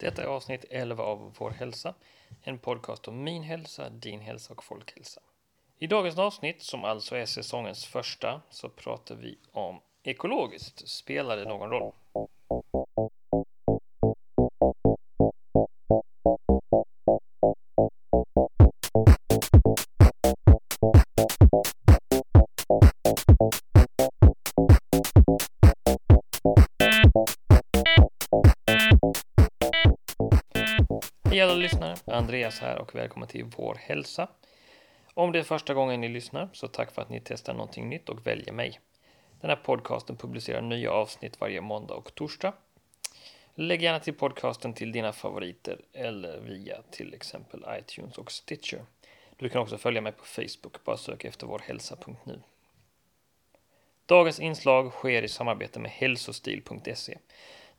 Detta är avsnitt 11 av Vår hälsa, en podcast om min hälsa, din hälsa och folkhälsa. I dagens avsnitt, som alltså är säsongens första, så pratar vi om ekologiskt. Spelar det någon roll? Lyssnare! Andreas här och välkommen till Vår hälsa. Om det är första gången ni lyssnar så tack för att ni testar någonting nytt och väljer mig. Den här podcasten publicerar nya avsnitt varje måndag och torsdag. Lägg gärna till podcasten till dina favoriter eller via till exempel iTunes och Stitcher. Du kan också följa mig på Facebook, bara sök efter vårhälsa.nu. Dagens inslag sker i samarbete med hälsostil.se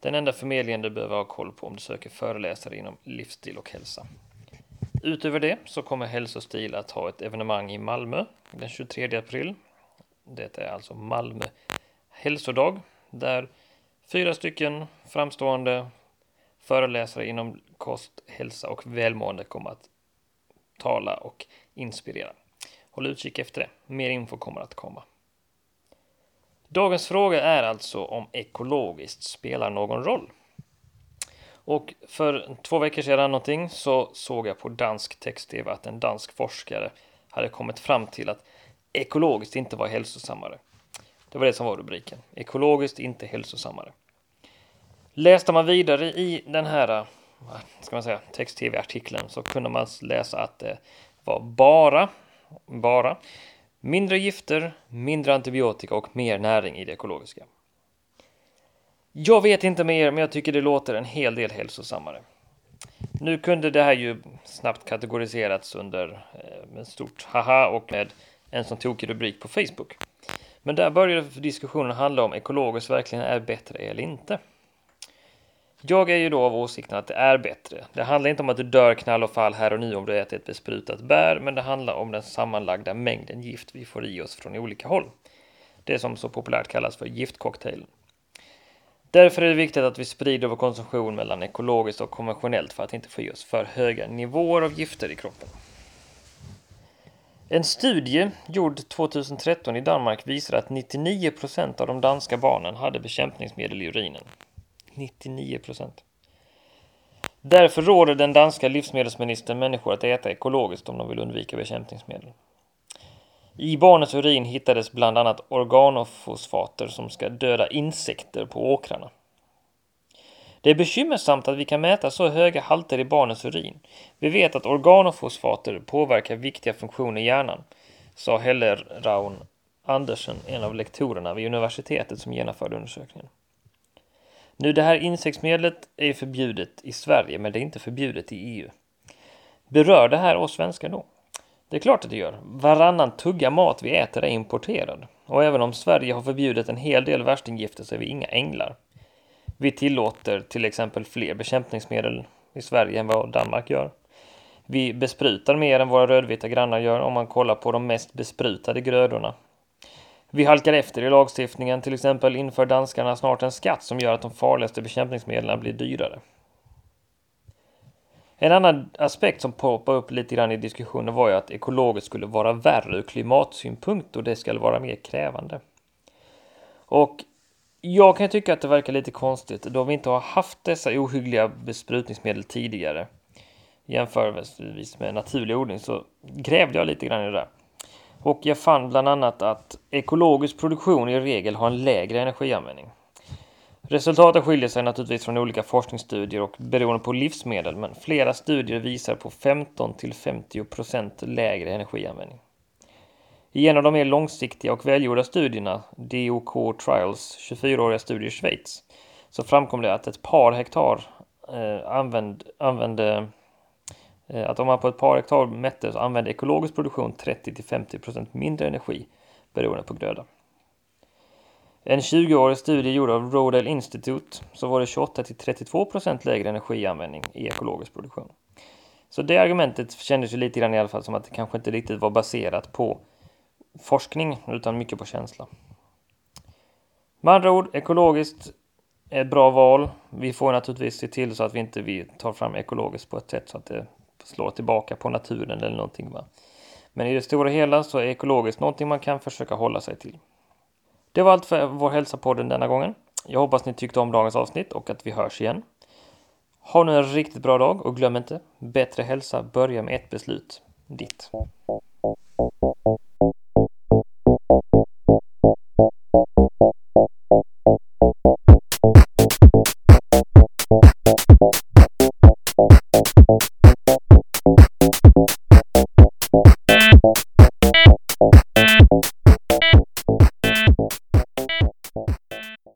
den enda förmedlingen du behöver ha koll på om du söker föreläsare inom livsstil och hälsa. Utöver det så kommer Hälsostil att ha ett evenemang i Malmö den 23 april. Det är alltså Malmö hälsodag där fyra stycken framstående föreläsare inom kost, hälsa och välmående kommer att tala och inspirera. Håll utkik efter det. Mer info kommer att komma. Dagens fråga är alltså om ekologiskt spelar någon roll. Och för två veckor sedan någonting så såg jag på dansk text-tv att en dansk forskare hade kommit fram till att ekologiskt inte var hälsosammare. Det var det som var rubriken. Ekologiskt inte hälsosammare. Läste man vidare i den här ska man säga, text-tv-artikeln så kunde man läsa att det var bara, bara Mindre gifter, mindre antibiotika och mer näring i det ekologiska. Jag vet inte mer, men jag tycker det låter en hel del hälsosammare. Nu kunde det här ju snabbt kategoriserats under eh, stort haha och med en sån tokig rubrik på Facebook. Men där började diskussionen handla om ekologiskt verkligen är bättre eller inte. Jag är ju då av åsikten att det är bättre. Det handlar inte om att du dör knall och fall här och nu om du äter ett besprutat bär, men det handlar om den sammanlagda mängden gift vi får i oss från olika håll. Det som så populärt kallas för giftcocktailen. Därför är det viktigt att vi sprider vår konsumtion mellan ekologiskt och konventionellt för att inte få i oss för höga nivåer av gifter i kroppen. En studie gjord 2013 i Danmark visar att 99% av de danska barnen hade bekämpningsmedel i urinen. 99 procent. Därför råder den danska livsmedelsministern människor att äta ekologiskt om de vill undvika bekämpningsmedel. I barnens urin hittades bland annat organofosfater som ska döda insekter på åkrarna. Det är bekymmersamt att vi kan mäta så höga halter i barnens urin. Vi vet att organofosfater påverkar viktiga funktioner i hjärnan, sa Helle Raun Andersen, en av lektorerna vid universitetet som genomförde undersökningen. Nu det här insektsmedlet är förbjudet i Sverige men det är inte förbjudet i EU. Berör det här oss svenskar då? Det är klart att det gör. Varannan tugga mat vi äter är importerad. Och även om Sverige har förbjudit en hel del värstinggifter så är vi inga änglar. Vi tillåter till exempel fler bekämpningsmedel i Sverige än vad Danmark gör. Vi besprutar mer än våra rödvita grannar gör om man kollar på de mest besprutade grödorna vi halkar efter i lagstiftningen, till exempel inför danskarna snart en skatt som gör att de farligaste bekämpningsmedlen blir dyrare. En annan aspekt som poppar upp lite grann i diskussionen var ju att ekologiskt skulle vara värre ur klimatsynpunkt och det ska vara mer krävande. Och jag kan tycka att det verkar lite konstigt då vi inte har haft dessa ohyggliga besprutningsmedel tidigare. Jämförelsevis med naturlig odling så grävde jag lite grann i det där. Och jag fann bland annat att ekologisk produktion i regel har en lägre energianvändning. Resultaten skiljer sig naturligtvis från olika forskningsstudier och beroende på livsmedel, men flera studier visar på 15 till 50 procent lägre energianvändning. I en av de mer långsiktiga och välgjorda studierna, DOK Trials 24-åriga studie i Schweiz, så framkom det att ett par hektar eh, använd, använde Eh, att om man på ett par hektar mätte så använde ekologisk produktion 30-50% mindre energi beroende på gröda. En 20-årig studie gjord av Rodale Institute så var det 28-32% lägre energianvändning i ekologisk produktion. Så det argumentet kändes ju lite grann i alla fall som att det kanske inte riktigt var baserat på forskning utan mycket på känsla. Med andra ord, ekologiskt är ett bra val. Vi får naturligtvis se till så att vi inte vi tar fram ekologiskt på ett sätt så att det slår tillbaka på naturen eller någonting. Va? Men i det stora hela så är ekologiskt någonting man kan försöka hålla sig till. Det var allt för vår hälsopodden denna gången. Jag hoppas ni tyckte om dagens avsnitt och att vi hörs igen. Ha nu en riktigt bra dag och glöm inte, bättre hälsa börjar med ett beslut. Ditt.